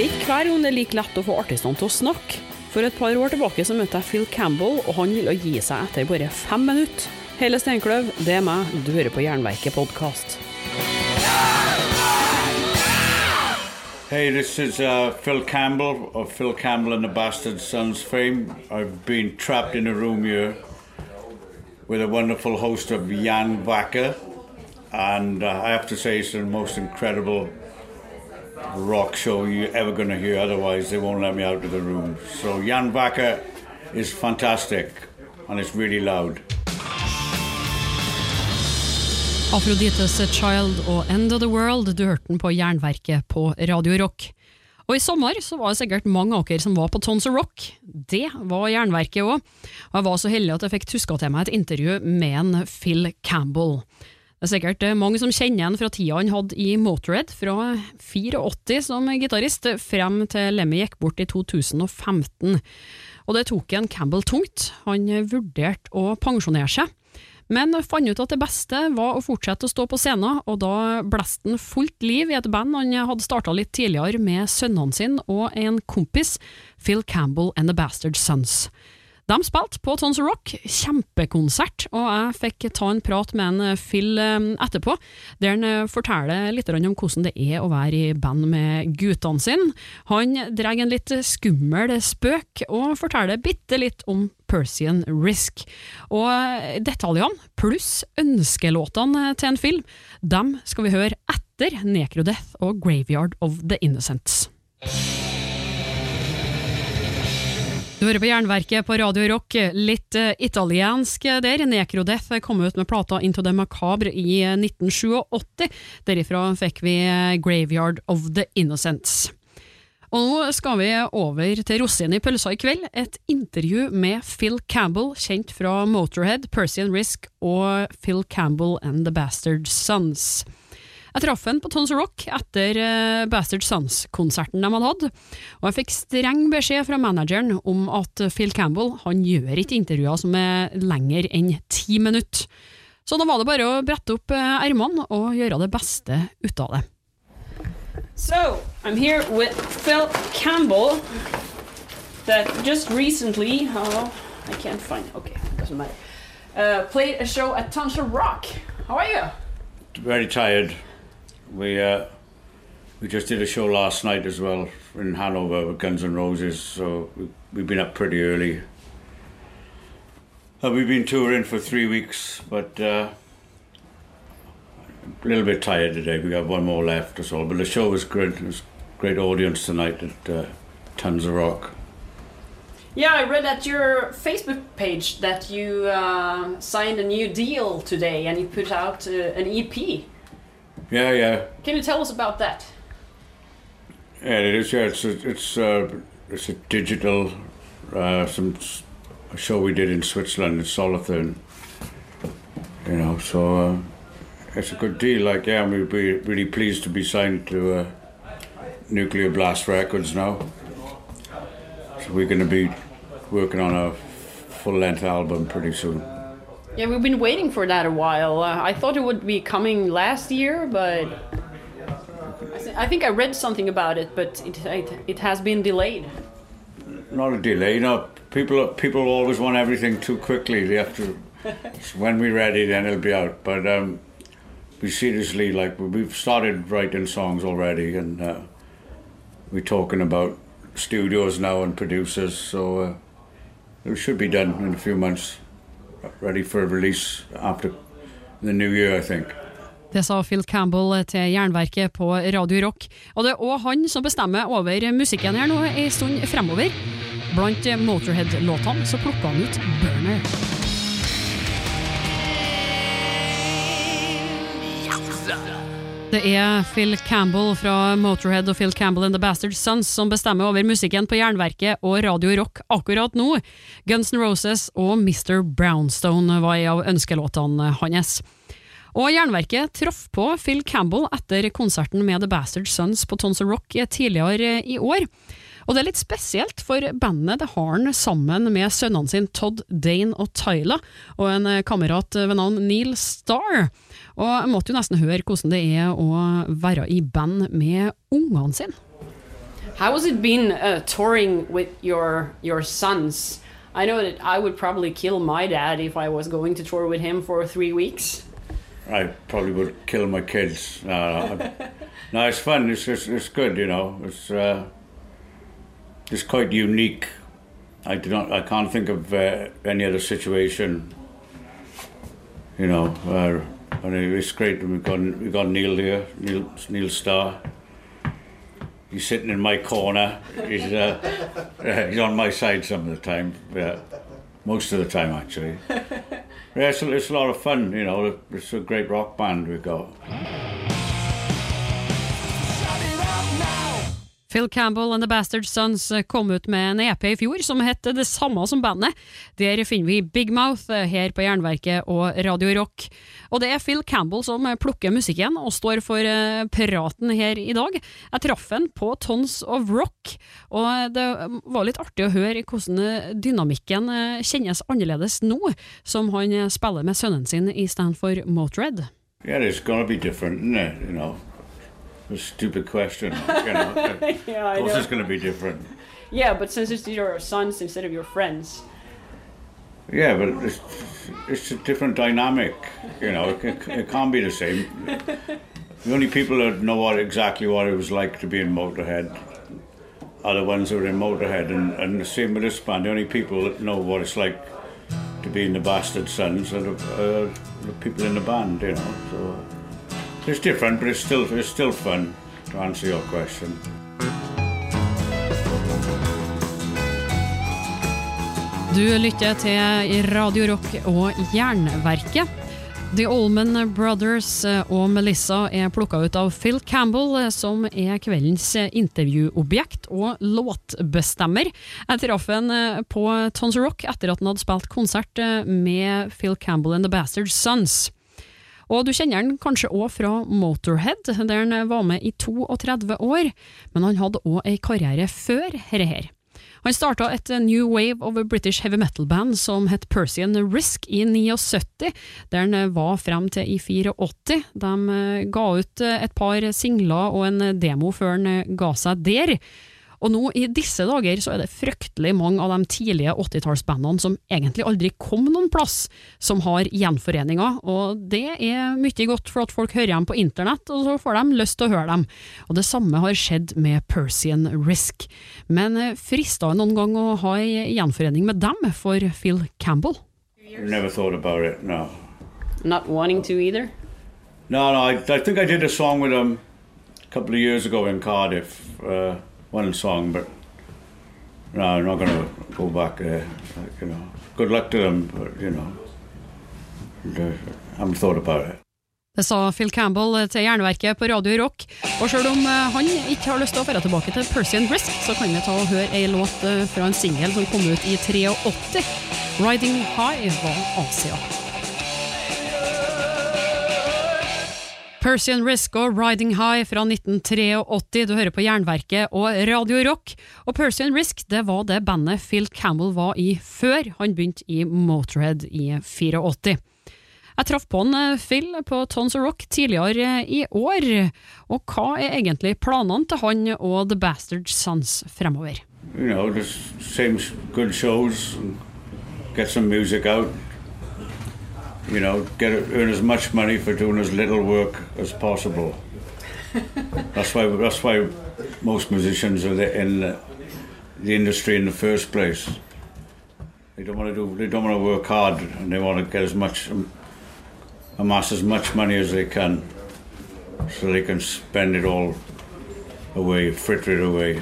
er ikke hver gang det er like lett å få artistene til å snakke. For et par år tilbake så møtte jeg Phil Campbell, og han ville gi seg etter bare fem minutter. Hele Steinkløv, det er meg, du hører på Jernverket podkast. Hey, this is uh, Phil Campbell of Phil Campbell and the Bastard Sons fame. I've been trapped in a room here with a wonderful host of Jan Wacker, and uh, I have to say it's the most incredible rock show you're ever going to hear. Otherwise, they won't let me out of the room. So Jan Wacker is fantastic, and it's really loud. Afrodites Child og End of the World, du hørte den på Jernverket på Radio Rock. Og i sommer så var det sikkert mange av dere som var på Tons of Rock. Det var Jernverket òg. Og jeg var så heldig at jeg fikk tuska til meg et intervju med en Phil Campbell. Det er sikkert mange som kjenner han fra tida han hadde i Motorhead, fra 84 som gitarist, frem til Lemmy gikk bort i 2015. Og det tok en Campbell tungt. Han vurderte å pensjonere seg men fant ut at det beste var å fortsette å stå på scenen, og da blåste han fullt liv i et band han hadde starta litt tidligere med sønnene sine og en kompis, Phil Campbell and The Bastard Sons. De spilte på Tons Rock, kjempekonsert, og jeg fikk ta en prat med en Phil eh, etterpå, der han eh, forteller litt om hvordan det er å være i band med guttene sine. Han drar en litt skummel spøk, og forteller bitte litt om Persian Risk. Og eh, detaljene, pluss ønskelåtene til en film, dem skal vi høre etter Necrodeath og Graveyard of the Innocents. Du hører på Jernverket på Radio Rock, litt uh, italiensk der. Necrodeath kom ut med plata Into the Macabre i 1987. Derifra fikk vi Graveyard of the Innocents. Og nå skal vi over til rosinen i pølsa i kveld. Et intervju med Phil Campbell, kjent fra Motorhead, Percy and Risk og Phil Campbell and The Bastard Sons. Jeg traff han på Tons Rock etter uh, Bastard Sons-konserten de hadde hatt, og jeg fikk streng beskjed fra manageren om at Phil Campbell han gjør ikke intervjuer som er lenger enn ti minutter. Så da var det bare å brette opp uh, ermene og gjøre det beste ut av det. So, I'm here with Phil Campbell that just recently, oh, I can't find, okay, doesn't matter, uh, played a show at Tonsha Rock. How are you? Very tired. We uh, we just did a show last night as well in Hanover with Guns N' Roses, so we, we've been up pretty early. Uh, we've been touring for three weeks, but uh, a little bit tired today. We got one more left or so, but the show was great. It was great audience tonight at uh, Tons of Rock. Yeah, I read at your Facebook page that you uh, signed a new deal today and you put out uh, an EP. Yeah, yeah. Can you tell us about that? Yeah, it is. Yeah, it's a, it's uh, it's a digital uh, some a show we did in Switzerland in Solothurn. You know, so uh, it's a good deal. Like, yeah, we'd be really pleased to be signed to uh, Nuclear Blast Records now. So we're going to be working on a full length album pretty soon. Yeah, we've been waiting for that a while. Uh, I thought it would be coming last year, but I, th- I think I read something about it, but it, it, it has been delayed. Not a delay. No, people people always want everything too quickly. They have to. when we're ready, then it'll be out. But um, we seriously like we- we've started writing songs already, and uh, we're talking about studios now and producers. So uh, it should be done in a few months, ready for release after the new year, I think. Det sa Phil Campbell til Jernverket på Radio Rock. Og det er òg han som bestemmer over musikken her nå en stund fremover. Blant Motorhead-låtene så plukka han ut Burner. Det er Phil Campbell fra Motorhead og Phil Campbell and The Bastard Sons som bestemmer over musikken på Jernverket og Radio Rock akkurat nå. Guns N' Roses og Mr. Brownstone var en av ønskelåtene hans. Og Jernverket traff på Phil Campbell etter konserten med The Bastard Sons på Tons of Rock tidligere i år. Og det er litt spesielt, for bandet det har han sammen med sønnene sine Todd, Dane og Tyler, og en kamerat ved navn Neil Starr. Og jeg måtte jo nesten høre hvordan det er å være i band med ungene sine. How has it been uh, touring with your your sons? I know that I would probably kill my dad if I was going to tour with him for three weeks. I probably would kill my kids. No, no, no it's fun. It's, it's, it's good, you know. It's uh, it's quite unique. I do not. I can't think of uh, any other situation. You know, where and it's great. We've got we've got Neil here, Neil Neil Starr. He's sitting in my corner. He's uh, he's on my side some of the time. Yeah, most of the time actually. Yeah, it's a, it's a lot of fun. You know, it's a great rock band we've got. Phil Campbell and The Bastard Sons eh, kom ut med en EP i fjor som het det samme som bandet. Der finner vi Big Mouth eh, her på Jernverket og Radio Rock. Og det er Phil Campbell som plukker musikken og står for eh, praten her i dag. Jeg traff han på Tons of Rock, og det var litt artig å høre hvordan dynamikken kjennes annerledes nå, som han spiller med sønnen sin i Stanford Motred. Yeah, it's gonna be different, isn't it? A stupid question. You know, yeah, of course, it's going to be different. Yeah, but since it's your sons instead of your friends. Yeah, but it's, it's a different dynamic. You know, it, it, it can't be the same. The only people that know what exactly what it was like to be in Motorhead are the ones who are in Motorhead, and, and the same with this band. The only people that know what it's like to be in the Bastard Sons are the, uh, the people in the band. You know, so. It's different, but it's still, it's still fun to answer your question. Du lytter til Radio Rock og Jernverket. The Allman Brothers og Melissa er plukka ut av Phil Campbell, som er kveldens intervjuobjekt og låtbestemmer. Jeg traff ham på Tons Rock etter at han hadde spilt konsert med Phil Campbell and The Bastard Sons. Og du kjenner han kanskje òg fra Motorhead, der han var med i 32 år, men han hadde òg ei karriere før dette her. Han starta et new wave of British heavy metal-band som het Persian Risk i 79, der han var frem til i 84. De eh, ga ut et par singler og en demo før han ga seg der. Og nå i disse dager så er det fryktelig mange av de tidlige 80-tallsbandene som egentlig aldri kom noen plass, som har gjenforeninger, og det er mye godt for at folk hører dem på internett, og så får de lyst til å høre dem. Og det samme har skjedd med Persian Risk. Men frista det noen gang å ha ei gjenforening med dem for Phil Campbell? Never thought about it, no. Not wanting to either? No, no, I, I think I did a song with them a couple of years ago in Cardiff. Uh, one song, but no, I'm not going to go back there. you know, good luck to them, but you know, I haven't thought about it. Det sa Phil Campbell til Jernverket på Radio Rock. Og sjøl om eh, han ikke har lyst til å dra tilbake til Persian Brisk, så kan vi ta og høre ei låt eh, fra en singel som kom ut i 83. 'Riding High' var Asia. Persian Risk og Riding High fra 1983. Du hører på Jernverket og Radio Rock. Og Persian Risk det var det bandet Phil Campbell var i før han begynte i Motorhead i 84. Jeg traff på han eh, Phil på Tons of Rock tidligere i år. Og hva er egentlig planene til han og The Bastard Sons fremover? You know, just same good shows, get some music. You know, get earn as much money for doing as little work as possible. that's why that's why most musicians are in the, the industry in the first place. They don't want to do. They don't want to work hard, and they want to get as much, um, amass as much money as they can, so they can spend it all away, fritter it away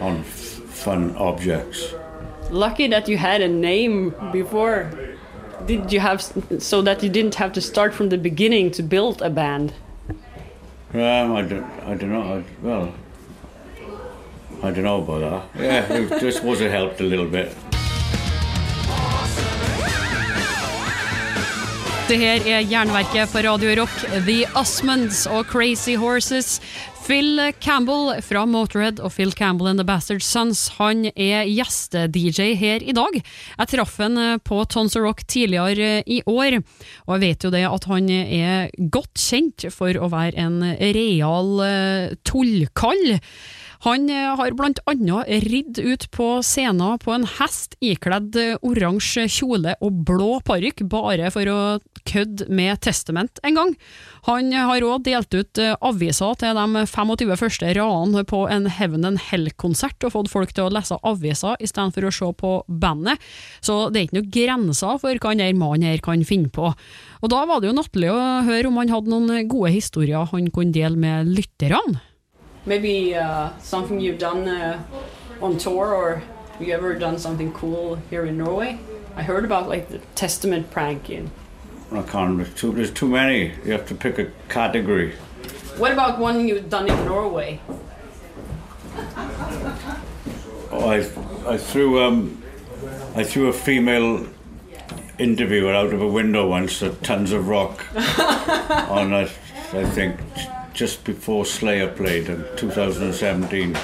on fun objects. Lucky that you had a name before did you have so that you didn't have to start from the beginning to build a band? Um, I don't, I don't know. I, well, I don't know about that. Yeah, it just was it helped a little bit. Det her er Jernverket på Radio Rock, The Osmonds og Crazy Horses. Phil Campbell fra Motorhead og Phil Campbell and The Bastard Sons Han er gjeste-DJ her i dag. Jeg traff han eh, på Tons of Rock tidligere i år, og jeg vet jo det at han er godt kjent for å være en real uh, tullkall. Han eh, har blant annet ridd ut på scenen på en hest ikledd eh, oransje kjole og blå parykk, bare for å kødde med Testament en gang. Han har òg delt ut eh, aviser til de 25 første radene på en Heaven and Hell-konsert, og fått folk til å lese aviser istedenfor å se på bandet. Så det er ikke noen grenser for hva denne mannen her kan finne på. Og da var det jo nattlig å høre om han hadde noen gode historier han kunne dele med lytterne. Maybe uh, something you've done uh, on tour, or have you ever done something cool here in Norway? I heard about like the Testament prank in. I can't. There's too, there's too many. You have to pick a category. What about one you've done in Norway? Oh, I, I threw um, I threw a female interviewer out of a window once at Tons of Rock on a, I think just before Slayer played in 2017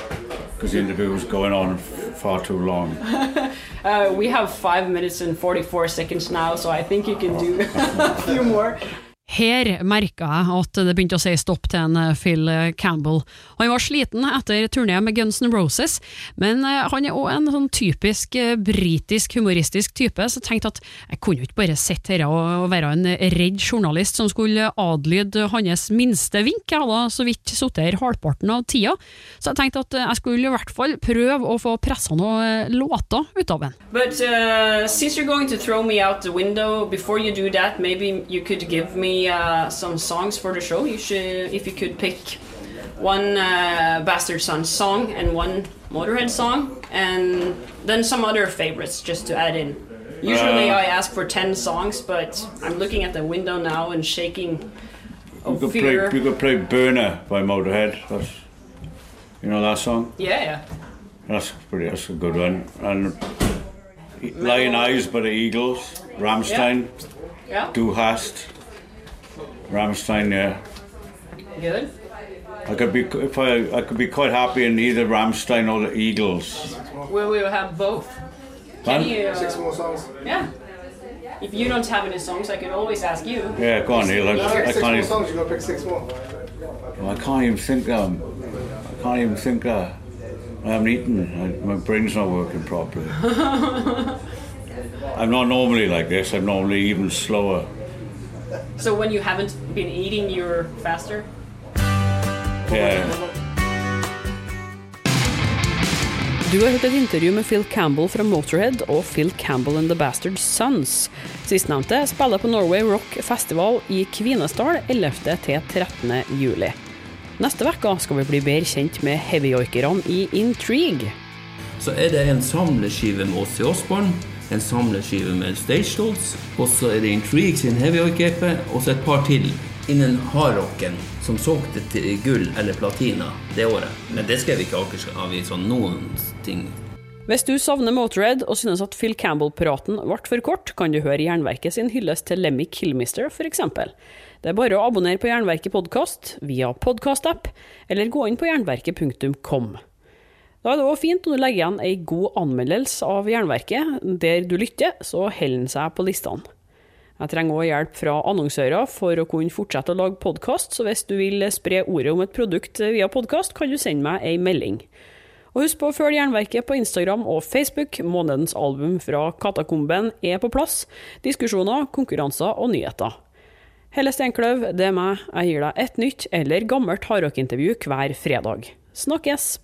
because the interview was going on far too long. Uh, we have five minutes and 44 seconds now, so I think you can do a few more. Her merka jeg at det begynte å si stopp til en eh, Phil Campbell. Han var sliten etter turneen med Guns N' Roses, men eh, han er òg en sånn typisk eh, britisk humoristisk type, så jeg tenkte at jeg kunne jo ikke bare sitte her og være en redd journalist som skulle adlyde hans minste vink. Jeg hadde så vidt sittet her halvparten av tida, så jeg tenkte at jeg skulle i hvert fall prøve å få pressa noen låter ut av den. But uh, since you're going to throw me out the window, before you do that, maybe you could give me uh, some songs for the show. You should, if you could pick one uh, Bastard Son song and one Motorhead song, and then some other favorites just to add in. Usually Uh. I ask for 10 songs, but I'm looking at the window now and shaking You could play, you could play Burner by Motorhead. That's, you know that song? Yeah, yeah. That's pretty. That's a good one. And Lion Eyes by the Eagles, Ramstein, Yeah, Du hast, Ramstein. Yeah, good. I could be if I I could be quite happy in either Ramstein or the Eagles. Well, We will have both. Can you? uh, Six more songs. Yeah. If you don't have any songs, I can always ask you. Yeah, go on, Neil. I, No, I six can't more even. songs. You gotta pick six more. I can't even think. Um, I can't even think. Uh, I haven't eaten. I, my brain's not working properly. I'm not normally like this. I'm normally even slower. So when you haven't been eating, you're faster. Yeah. Du har hørt et intervju med Phil Campbell fra Motorhead og Phil Campbell and The Bastard Sons. Sistnevnte spiller på Norway Rock Festival i Kvinesdal 11. til 13. juli. Neste uke skal vi bli bedre kjent med heavyjoikerne i Intrigue. Så er det en samleskive med oss i Osborn, en samleskive med Stage Dolls, og så er det Intrigue sin heavy-EP, og så et par til innen hardrocken som solgte til gull eller platina det året. Men det skrev ikke Akersavisa noen ting. Hvis du savner Motorhead og synes at Phil Campbell-praten ble for kort, kan du høre Jernverket sin hyllest til Lemmy Killmister, f.eks. Det er bare å abonnere på Jernverket podkast via podkastapp, eller gå inn på jernverket.kom. Da er det òg fint om du legger igjen ei god anmeldelse av Jernverket. Der du lytter, så holder den seg på listene. Jeg trenger òg hjelp fra annonsører for å kunne fortsette å lage podkast, så hvis du vil spre ordet om et produkt via podkast, kan du sende meg ei melding. Og husk på å følge Jernverket på Instagram og Facebook. Månedens album fra Katakomben er på plass. Diskusjoner, konkurranser og nyheter. Helle Steinkløv, det er meg. Jeg gir deg et nytt eller gammelt hardrockintervju hver fredag. Snakkes!